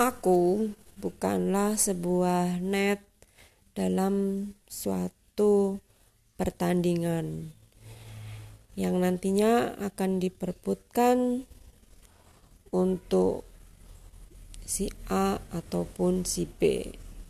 Aku bukanlah sebuah net dalam suatu pertandingan yang nantinya akan diperbutkan untuk si A ataupun si B.